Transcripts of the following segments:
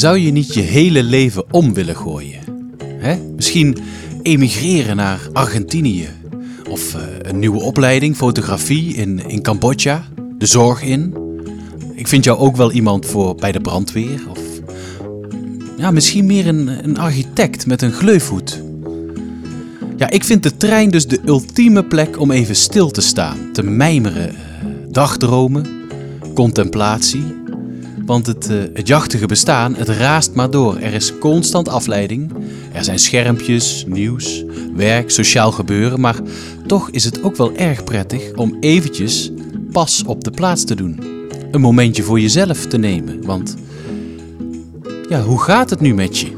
Zou je niet je hele leven om willen gooien? Hè? Misschien emigreren naar Argentinië. Of eh, een nieuwe opleiding, fotografie in, in Cambodja. De zorg in. Ik vind jou ook wel iemand voor bij de brandweer. Of ja, misschien meer een, een architect met een gleufhoed. Ja, ik vind de trein dus de ultieme plek om even stil te staan. Te mijmeren, eh, dagdromen, contemplatie. Want het, eh, het jachtige bestaan, het raast maar door. Er is constant afleiding. Er zijn schermpjes, nieuws, werk, sociaal gebeuren. Maar toch is het ook wel erg prettig om eventjes pas op de plaats te doen. Een momentje voor jezelf te nemen. Want ja, hoe gaat het nu met je?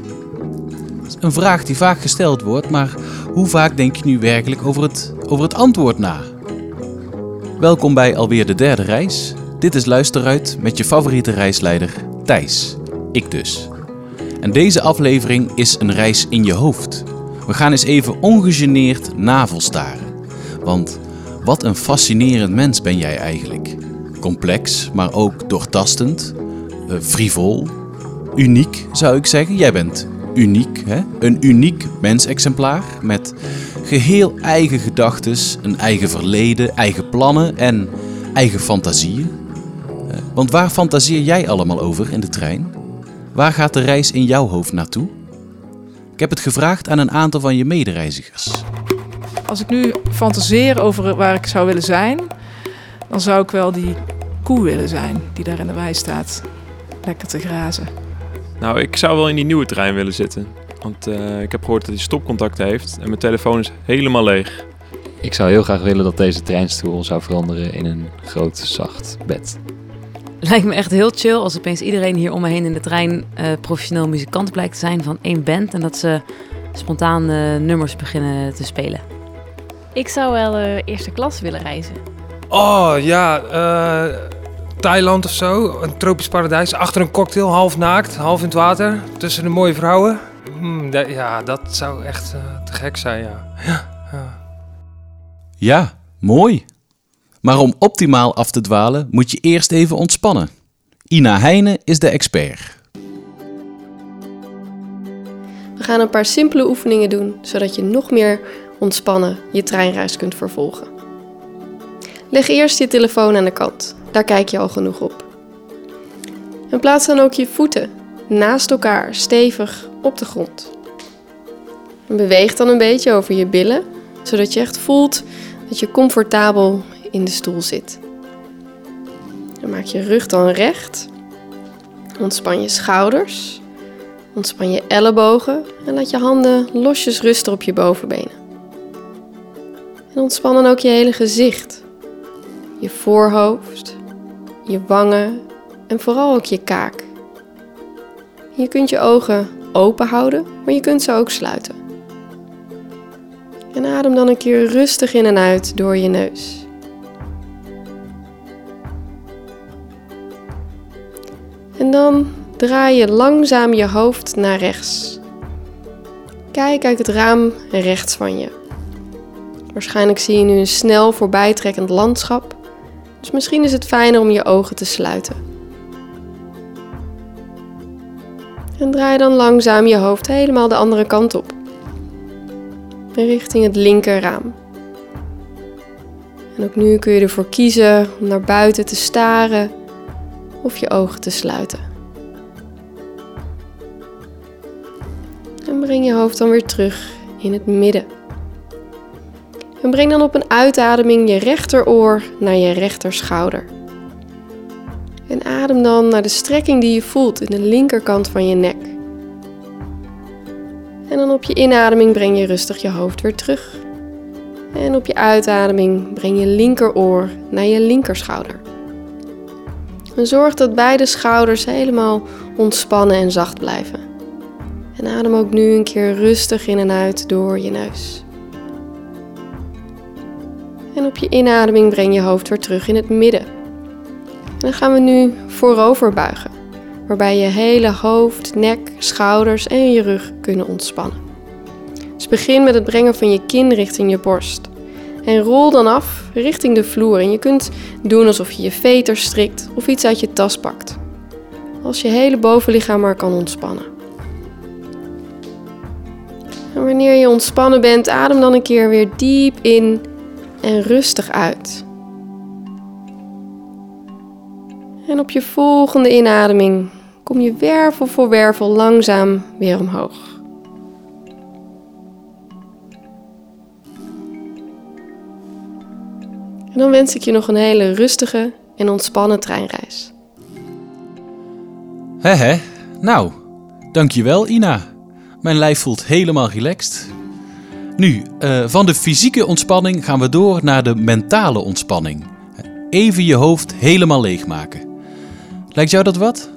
Een vraag die vaak gesteld wordt, maar hoe vaak denk je nu werkelijk over het, over het antwoord na? Welkom bij alweer de derde reis. Dit is Luisteruit met je favoriete reisleider Thijs. Ik dus. En deze aflevering is een reis in je hoofd. We gaan eens even ongegeneerd navelstaren. Want wat een fascinerend mens ben jij eigenlijk. Complex, maar ook doortastend, uh, frivol, uniek zou ik zeggen. Jij bent uniek, hè? een uniek mensexemplaar met geheel eigen gedachten, een eigen verleden, eigen plannen en eigen fantasieën. Eh, want waar fantaseer jij allemaal over in de trein? Waar gaat de reis in jouw hoofd naartoe? Ik heb het gevraagd aan een aantal van je medereizigers. Als ik nu fantaseer over waar ik zou willen zijn, dan zou ik wel die koe willen zijn die daar in de wei staat. Lekker te grazen. Nou, ik zou wel in die nieuwe trein willen zitten. Want uh, ik heb gehoord dat hij stopcontact heeft en mijn telefoon is helemaal leeg. Ik zou heel graag willen dat deze treinstoel zou veranderen in een groot, zacht bed. Lijkt me echt heel chill als opeens iedereen hier om me heen in de trein uh, professioneel muzikant blijkt te zijn van één band. En dat ze spontaan uh, nummers beginnen te spelen. Ik zou wel uh, eerste klas willen reizen. Oh ja, Thailand of zo. Een tropisch paradijs. Achter een cocktail, half naakt, half in het water. Tussen de mooie vrouwen. Hmm, ja, dat zou echt uh, te gek zijn, ja. ja. Ja, ja. mooi. Maar om optimaal af te dwalen moet je eerst even ontspannen. Ina Heijnen is de expert. We gaan een paar simpele oefeningen doen, zodat je nog meer ontspannen je treinreis kunt vervolgen. Leg eerst je telefoon aan de kant. Daar kijk je al genoeg op. En plaats dan ook je voeten naast elkaar stevig op de grond. Beweeg dan een beetje over je billen, zodat je echt voelt dat je comfortabel in de stoel zit. Maak je rug dan recht. Ontspan je schouders. Ontspan je ellebogen en laat je handen losjes rusten op je bovenbenen. En ontspan dan ook je hele gezicht. Je voorhoofd, je wangen en vooral ook je kaak. Je kunt je ogen open houden, maar je kunt ze ook sluiten. En adem dan een keer rustig in en uit door je neus. En dan draai je langzaam je hoofd naar rechts. Kijk uit het raam rechts van je. Waarschijnlijk zie je nu een snel voorbijtrekkend landschap dus misschien is het fijner om je ogen te sluiten. En draai dan langzaam je hoofd helemaal de andere kant op. Richting het linkerraam. En ook nu kun je ervoor kiezen om naar buiten te staren of je ogen te sluiten. En breng je hoofd dan weer terug in het midden. En breng dan op een uitademing je rechteroor naar je rechterschouder. En adem dan naar de strekking die je voelt in de linkerkant van je nek. En dan op je inademing breng je rustig je hoofd weer terug. En op je uitademing breng je linkeroor naar je linkerschouder. En zorg dat beide schouders helemaal ontspannen en zacht blijven. En adem ook nu een keer rustig in en uit door je neus. En op je inademing breng je hoofd weer terug in het midden. En dan gaan we nu voorover buigen, waarbij je hele hoofd, nek, schouders en je rug kunnen ontspannen. Dus begin met het brengen van je kin richting je borst. En rol dan af richting de vloer. En je kunt doen alsof je je veter strikt of iets uit je tas pakt. als je hele bovenlichaam maar kan ontspannen. En wanneer je ontspannen bent, adem dan een keer weer diep in en rustig uit. En op je volgende inademing kom je wervel voor wervel langzaam weer omhoog. Dan wens ik je nog een hele rustige en ontspannen treinreis. Hè hè, nou, dankjewel Ina. Mijn lijf voelt helemaal relaxed. Nu, eh, van de fysieke ontspanning gaan we door naar de mentale ontspanning. Even je hoofd helemaal leegmaken. Lijkt jou dat wat?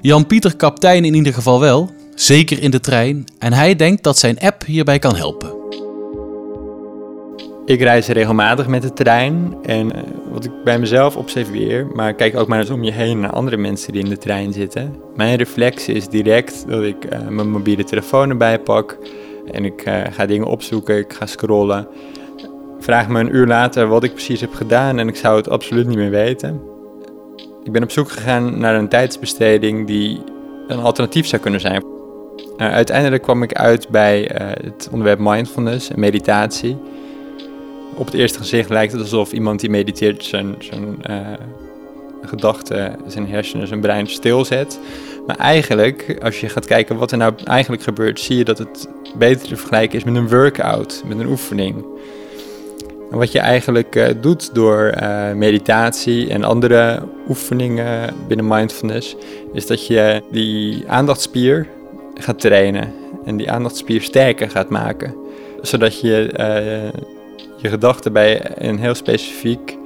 Jan-Pieter kaptein in ieder geval wel, zeker in de trein, en hij denkt dat zijn app hierbij kan helpen. Ik reis regelmatig met de trein en eh, wat ik bij mezelf observeer, maar kijk ook maar eens om je heen naar andere mensen die in de trein zitten. Mijn reflex is direct dat ik eh, mijn mobiele telefoon erbij pak en ik eh, ga dingen opzoeken, ik ga scrollen. Vraag me een uur later wat ik precies heb gedaan en ik zou het absoluut niet meer weten. Ik ben op zoek gegaan naar een tijdsbesteding die een alternatief zou kunnen zijn. uiteindelijk kwam ik uit bij het onderwerp mindfulness en meditatie op het eerste gezicht lijkt het alsof iemand die mediteert zijn, zijn uh, gedachten, zijn hersenen, zijn brein stilzet. Maar eigenlijk, als je gaat kijken wat er nou eigenlijk gebeurt, zie je dat het beter te vergelijken is met een workout, met een oefening. En wat je eigenlijk uh, doet door uh, meditatie en andere oefeningen binnen mindfulness, is dat je die aandachtspier gaat trainen en die aandachtspier sterker gaat maken. Zodat je je gedachten bij een heel specifiek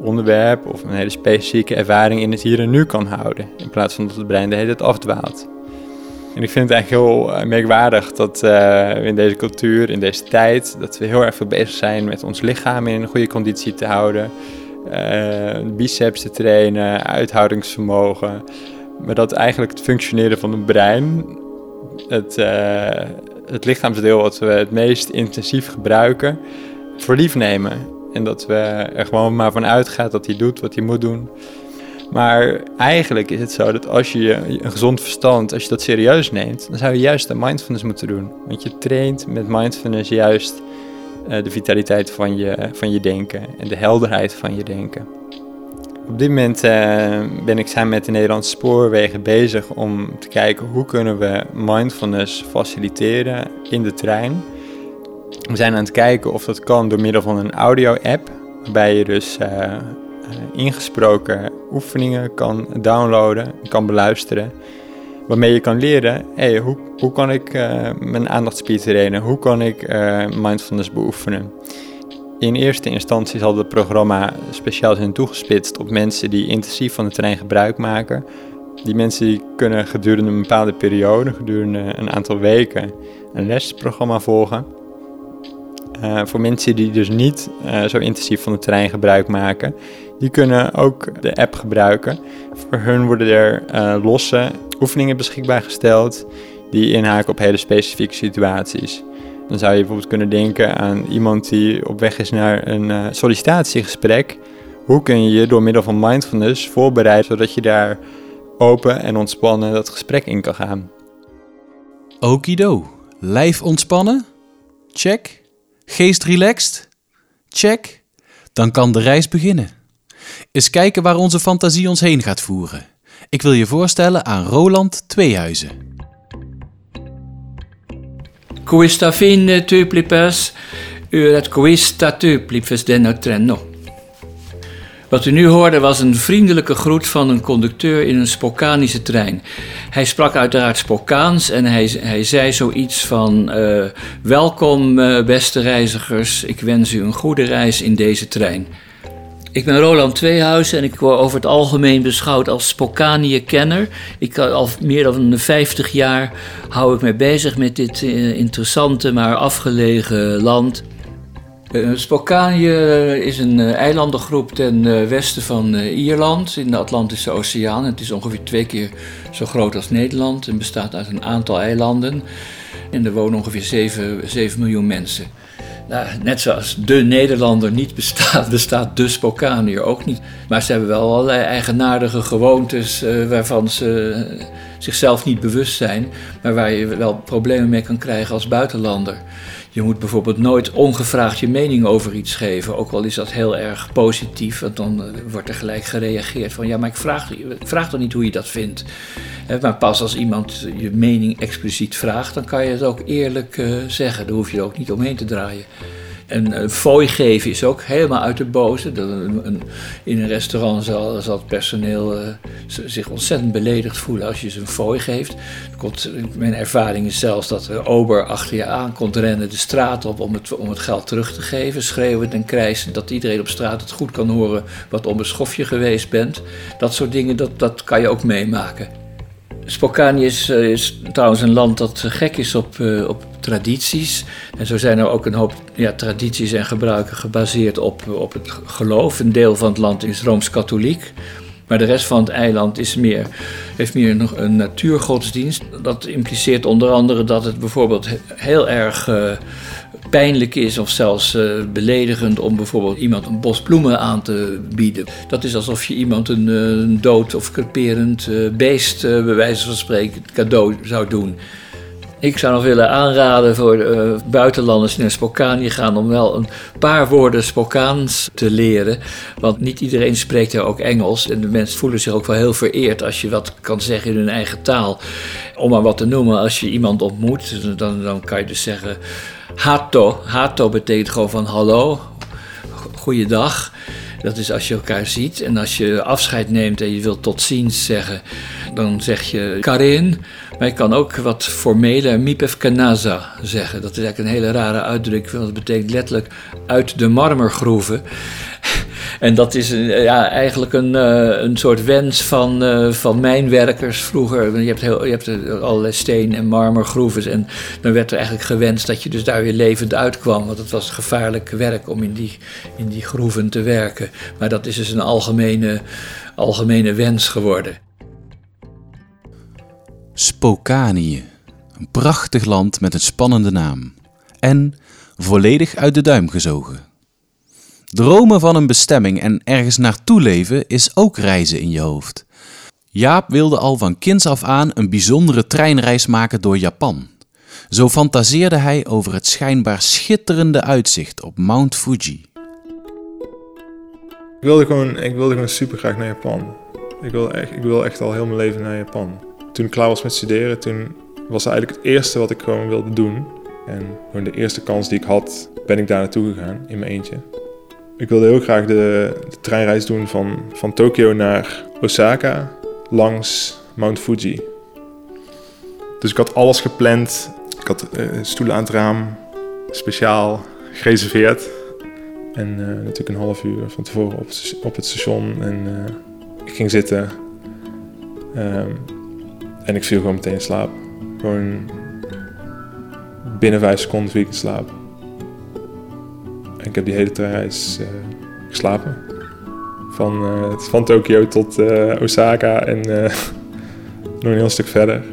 onderwerp of een hele specifieke ervaring in het hier en nu kan houden. In plaats van dat het brein de hele tijd afdwaalt. En ik vind het eigenlijk heel uh, merkwaardig dat uh, in deze cultuur, in deze tijd, dat we heel erg veel bezig zijn met ons lichaam in een goede conditie te houden. Uh, biceps te trainen, uithoudingsvermogen. Maar dat eigenlijk het functioneren van het brein, het, het lichaamsdeel wat we het meest intensief gebruiken, voor lief nemen. En dat we er gewoon maar van uitgaan dat hij doet wat hij moet doen. Maar eigenlijk is het zo dat als je een gezond verstand, als je dat serieus neemt, dan zou je juist de mindfulness moeten doen. Want je traint met mindfulness juist uh, de vitaliteit van je, van je denken en de helderheid van je denken. Op dit moment uh, ben ik samen met de Nederlandse Spoorwegen bezig om te kijken hoe kunnen we mindfulness faciliteren in de trein. We zijn aan het kijken of dat kan door middel van een audio-app, waarbij je dus uh, ingesproken oefeningen kan downloaden, kan beluisteren. Waarmee je kan leren, hey, hoe, hoe kan ik uh, mijn aandachtspier trainen, hoe kan ik mindfulness beoefenen. In eerste instantie zal het programma speciaal zijn toegespitst op mensen die intensief van de trein gebruik maken. Die mensen die kunnen gedurende een bepaalde periode, gedurende een aantal weken, een lesprogramma volgen. Uh, voor mensen die dus niet uh, zo intensief van de terrein gebruik maken, die kunnen ook de app gebruiken. Voor hun worden er uh, losse oefeningen beschikbaar gesteld die inhaken op hele specifieke situaties. Dan zou je bijvoorbeeld kunnen denken aan iemand die op weg is naar een sollicitatiegesprek. Hoe kun je je door middel van mindfulness voorbereiden zodat je daar open en ontspannen dat gesprek in kan gaan? Okido. Lijf ontspannen? Check. Geest relaxed? Check. Dan kan de reis beginnen. Eens kijken waar onze fantasie ons heen gaat voeren. Ik wil je voorstellen aan Roland Tweehuizen. Questa fine tu plippes, uret quista tu plippes denno trenno. Wat u nu hoorde was een vriendelijke groet van een conducteur in een Spokanische trein. Hij sprak uiteraard Spokaans en hij, hij zei zoiets van: uh, Welkom, uh, beste reizigers, ik wens u een goede reis in deze trein. Ik ben Roland Tweehuizen en ik word over het algemeen beschouwd als Spokanië-kenner. Ik al meer dan 50 jaar hou ik me bezig met dit interessante maar afgelegen land. Uh, Spokanië is een uh, eilandengroep ten westen van Ierland in de Atlantische Oceaan. Het is ongeveer twee keer zo groot als Nederland en bestaat uit een aantal eilanden. En er wonen ongeveer 7, 7 miljoen mensen. Nou, net zoals de Nederlander niet bestaat, bestaat de Spokaniër ook niet. Maar ze hebben wel allerlei eigenaardige gewoontes waarvan ze zichzelf niet bewust zijn, maar waar je wel problemen mee kan krijgen als buitenlander. Je moet bijvoorbeeld nooit ongevraagd je mening over iets geven, ook al is dat heel erg positief, want dan eh, wordt er gelijk gereageerd van ja, maar ik vraag, ik vraag toch niet hoe je dat vindt. Maar pas als iemand je mening expliciet vraagt, dan kan je het ook eerlijk uh, zeggen. Daar hoef je ook niet omheen te draaien. En een fooi geven is ook helemaal uit de boze. Een, in een restaurant zal, het personeel uh, zich ontzettend beledigd voelen als je ze een fooi geeft. Mijn ervaring is zelfs dat de ober achter je aan komt rennen de straat op om het, om het geld terug te geven. Schreeuwend en krijsend dat iedereen op straat het goed kan horen wat onbeschoft je geweest bent. Dat soort dingen, dat, dat kan je ook meemaken. Spokane is, eh, is, trouwens een land dat gek is op, uh, op tradities. En zo zijn er ook een hoop ja, tradities en gebruiken gebaseerd op, op het geloof. Een deel van het land is rooms-katholiek. Maar de rest van het eiland is meer, heeft meer nog een natuurgodsdienst. Dat impliceert onder andere dat het bijvoorbeeld heel erg pijnlijk is of zelfs uh, beledigend om bijvoorbeeld iemand een bos bloemen aan te bieden. Dat is alsof je iemand een, een dood of creperend uh, beest, bij wijze van spreken, cadeau zou doen. Ik zou nog willen aanraden voor buitenlanders die naar Spokane gaan om wel een paar woorden Spokaans te leren. Want niet iedereen spreekt daar ook Engels. En de mensen voelen zich ook wel heel vereerd als je wat kan zeggen in hun eigen taal. Om maar wat te noemen, als je iemand ontmoet, dan, dan kan je dus zeggen hato. Hato betekent gewoon van hallo, goeiedag. Dat is als je elkaar ziet. En als je afscheid neemt en je wilt tot ziens zeggen, dan zeg je Karin. Maar je kan ook wat formeler Mipef Kanaza zeggen. Dat is eigenlijk een hele rare uitdrukking, want dat betekent letterlijk uit de marmergroeven. En dat is ja, eigenlijk een, uh, een soort wens van, uh, van mijnwerkers vroeger. Je hebt, heel, je hebt allerlei steen- en marmergroeven. En dan werd er eigenlijk gewenst dat je dus daar weer levend uitkwam. Want het was gevaarlijk werk om in die, in die groeven te werken. Maar dat is dus een algemene, algemene wens geworden. Spokanië. Een prachtig land met een spannende naam. En volledig uit de duim gezogen. Dromen van een bestemming en ergens naartoe leven is ook reizen in je hoofd. Jaap wilde al van kinds af aan een bijzondere treinreis maken door Japan. Zo fantaseerde hij over het schijnbaar schitterende uitzicht op Mount Fuji. Ik wilde gewoon, ik wilde gewoon super graag naar Japan. Ik wilde, echt, ik wilde echt al heel mijn leven naar Japan. Toen ik klaar was met studeren, toen was eigenlijk het eerste wat ik gewoon wilde doen. En gewoon de eerste kans die ik had, ben ik daar naartoe gegaan in mijn eentje. Ik wilde heel graag de, de treinreis doen van, van Tokio naar Osaka langs Mount Fuji. Dus ik had alles gepland. Ik had uh, stoelen aan het raam speciaal gereserveerd. En uh, natuurlijk een half uur van tevoren op op het station. En uh, ik ging zitten. Um, en ik viel gewoon meteen in slaap. Gewoon binnen vijf seconden viel ik in slaap. En ik heb die hele treinreis uh, geslapen. Van, uh, van Tokio tot uh, Osaka en nog een heel stuk verder.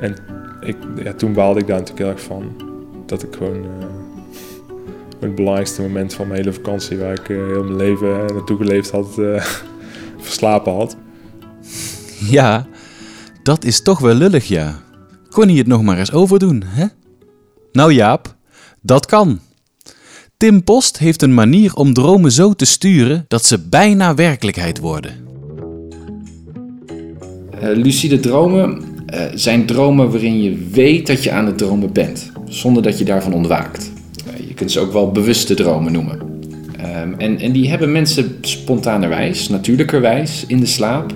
En ik, ja, toen baalde ik daar natuurlijk heel erg van. Dat ik gewoon het belangrijkste moment van mijn hele vakantie, waar ik heel mijn leven naartoe geleefd had, verslapen had. Ja, dat is toch wel lullig, ja. Kon hij het nog maar eens overdoen, hè? Nou Jaap, dat kan. Tim Post heeft een manier om dromen zo te sturen dat ze bijna werkelijkheid worden. Uh, lucide dromen uh, zijn dromen waarin je weet dat je aan het dromen bent, zonder dat je daarvan ontwaakt. Uh, je kunt ze ook wel bewuste dromen noemen. Um, en, en, die hebben mensen spontanerwijs, natuurlijkerwijs in de slaap.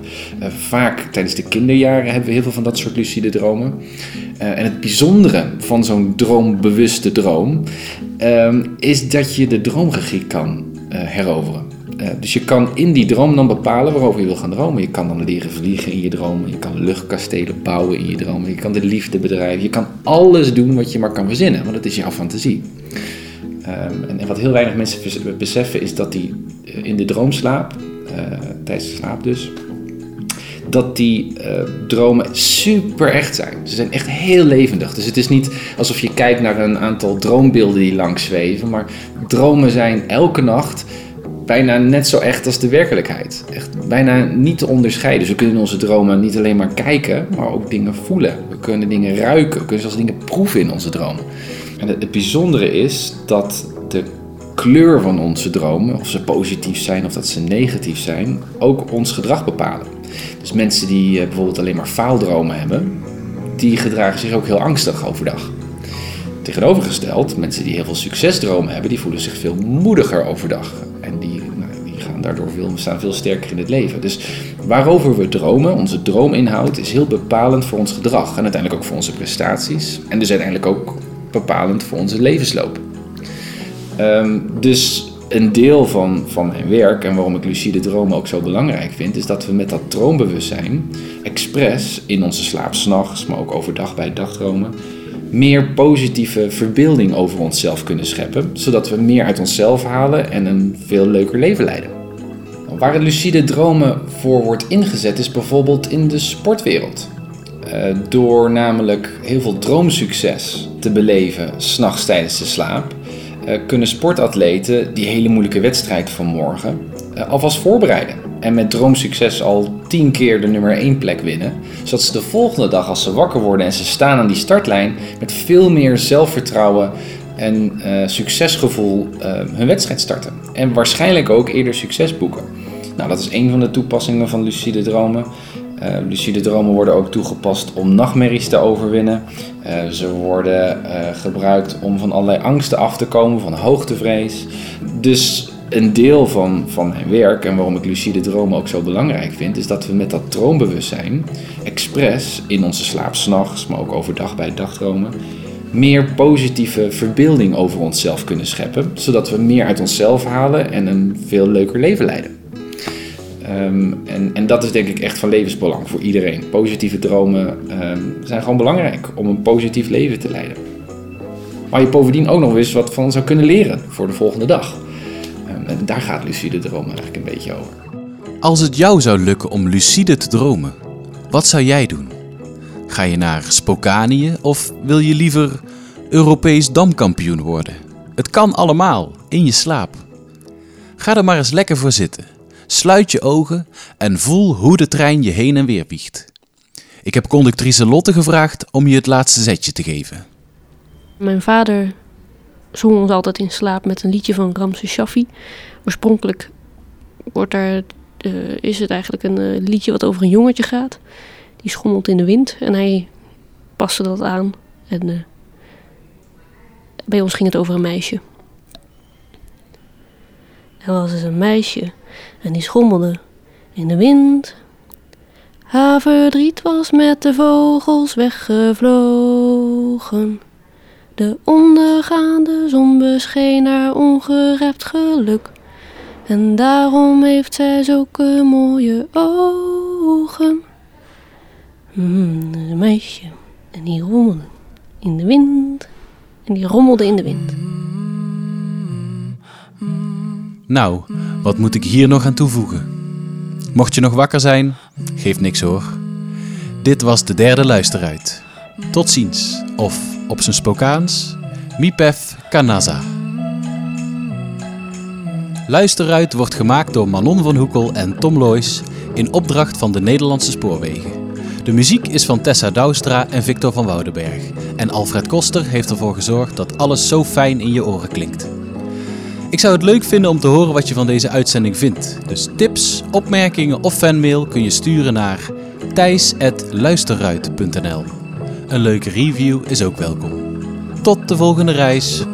Vaak tijdens de kinderjaren hebben we heel veel van dat soort lucide dromen. Uh, en het bijzondere van zo'n droombewuste droom um, is dat je de droomregie kan uh, heroveren. dus je kan in die droom dan bepalen waarover je wil gaan dromen. Je kan dan leren vliegen in je dromen. Je kan luchtkastelen bouwen in je dromen. Je kan de liefde bedrijven. Je kan alles doen wat je maar kan verzinnen, want dat is jouw fantasie. En, en, wat heel weinig mensen beseffen is dat die in de droomslaap, uh, tijdens de slaap dus, dat die eh, dromen super echt zijn. Ze zijn echt heel levendig. Dus het is niet alsof je kijkt naar een aantal droombeelden die langs zweven, maar dromen zijn elke nacht bijna net zo echt als de werkelijkheid. Echt bijna niet te onderscheiden. Dus we kunnen in onze dromen niet alleen maar kijken, maar ook dingen voelen. We kunnen dingen ruiken, we kunnen zelfs dingen proeven in onze dromen. En het, het bijzondere is dat de kleur van onze dromen, of ze positief zijn of dat ze negatief zijn, ook ons gedrag bepalen. Dus mensen die eh, bijvoorbeeld alleen maar faaldromen hebben, die gedragen zich ook heel angstig overdag. Tegenovergesteld, mensen die heel veel succesdromen hebben, die voelen zich veel moediger overdag. En die, nou, die gaan daardoor veel, staan veel sterker in het leven. Dus waarover we dromen, onze droominhoud, is heel bepalend voor ons gedrag. En uiteindelijk ook voor onze prestaties. En dus uiteindelijk ook bepalend voor onze levensloop. Ehm, dus een deel van, van mijn werk en waarom ik lucide dromen ook zo belangrijk vind, is dat we met dat droombewustzijn expres in onze slaap s'nachts, maar ook overdag bij dagdromen, meer positieve verbeelding over onszelf kunnen scheppen, zodat we meer uit onszelf halen en een veel leuker leven leiden. Waar het lucide dromen voor wordt ingezet is bijvoorbeeld in de sportwereld. Uh, door namelijk heel veel droomsucces te beleven s'nachts tijdens de slaap, kunnen sportatleten die hele moeilijke wedstrijd van morgen uh, alvast voorbereiden. En met droomsucces al tien keer de nummer 1 plek winnen. Zodat ze de volgende dag als ze wakker worden en ze staan aan die startlijn met veel meer zelfvertrouwen en succesgevoel hun wedstrijd starten. En waarschijnlijk ook eerder succes boeken. Nou, dat is een van de toepassingen van lucide dromen. Uh, lucide dromen worden ook toegepast om nachtmerries te overwinnen. Uh, ze worden uh, gebruikt om van allerlei angsten af te komen, van hoogtevrees. Dus een deel van, van mijn werk en waarom ik lucide dromen ook zo belangrijk vind, is dat we met dat droombewustzijn, expres in onze slaap s'nachts, maar ook overdag bij dagdromen, meer positieve verbeelding over onszelf kunnen scheppen, zodat we meer uit onszelf halen en een veel leuker leven leiden. Um, en, en dat is denk ik echt van levensbelang voor iedereen. Positieve dromen um, zijn gewoon belangrijk om een positief leven te leiden. Maar je bovendien ook nog eens wat van zou kunnen leren voor de volgende dag. Um, en daar gaat lucide dromen eigenlijk een beetje over. Als het jou zou lukken om lucide te dromen, wat zou jij doen? Ga je naar Spokanië of wil je liever Europees damkampioen worden? Het kan allemaal, in je slaap. Ga er maar eens lekker voor zitten. Sluit je ogen en voel hoe de trein je heen en weer wiegt. Ik heb conductrice Lotte gevraagd om je het laatste zetje te geven. Mijn vader zong ons altijd in slaap met een liedje van Ramses Shaffi. Oorspronkelijk wordt daar, uh, is het eigenlijk een uh, liedje wat over een jongetje gaat. Die schommelt in de wind en hij paste dat aan. En uh, bij ons ging het over een meisje. Er was dus een meisje en die schommelde in de wind. Haar verdriet was met de vogels weggevlogen. De ondergaande zon bescheen haar ongerept geluk. En daarom heeft zij zulke mooie ogen. Hmm, een meisje. En die rommelde in de wind. En die rommelde in de wind. Nou, wat moet ik hier nog aan toevoegen? Mocht je nog wakker zijn, geeft niks hoor. Dit was de derde luisteruit. Tot ziens, of op zijn Spokaans, Mipef Kanaza. Luisteruit wordt gemaakt door Manon van Hoekel en Tom Loijs in opdracht van de Nederlandse Spoorwegen. De muziek is van Tessa Douwstra en Victor van Woudenberg. En Alfred Koster heeft ervoor gezorgd dat alles zo fijn in je oren klinkt. Ik zou het leuk vinden om te horen wat je van deze uitzending vindt. Dus tips, opmerkingen of fanmail kun je sturen naar thijs.luisterruit.nl Een leuke review is ook welkom. Tot de volgende reis!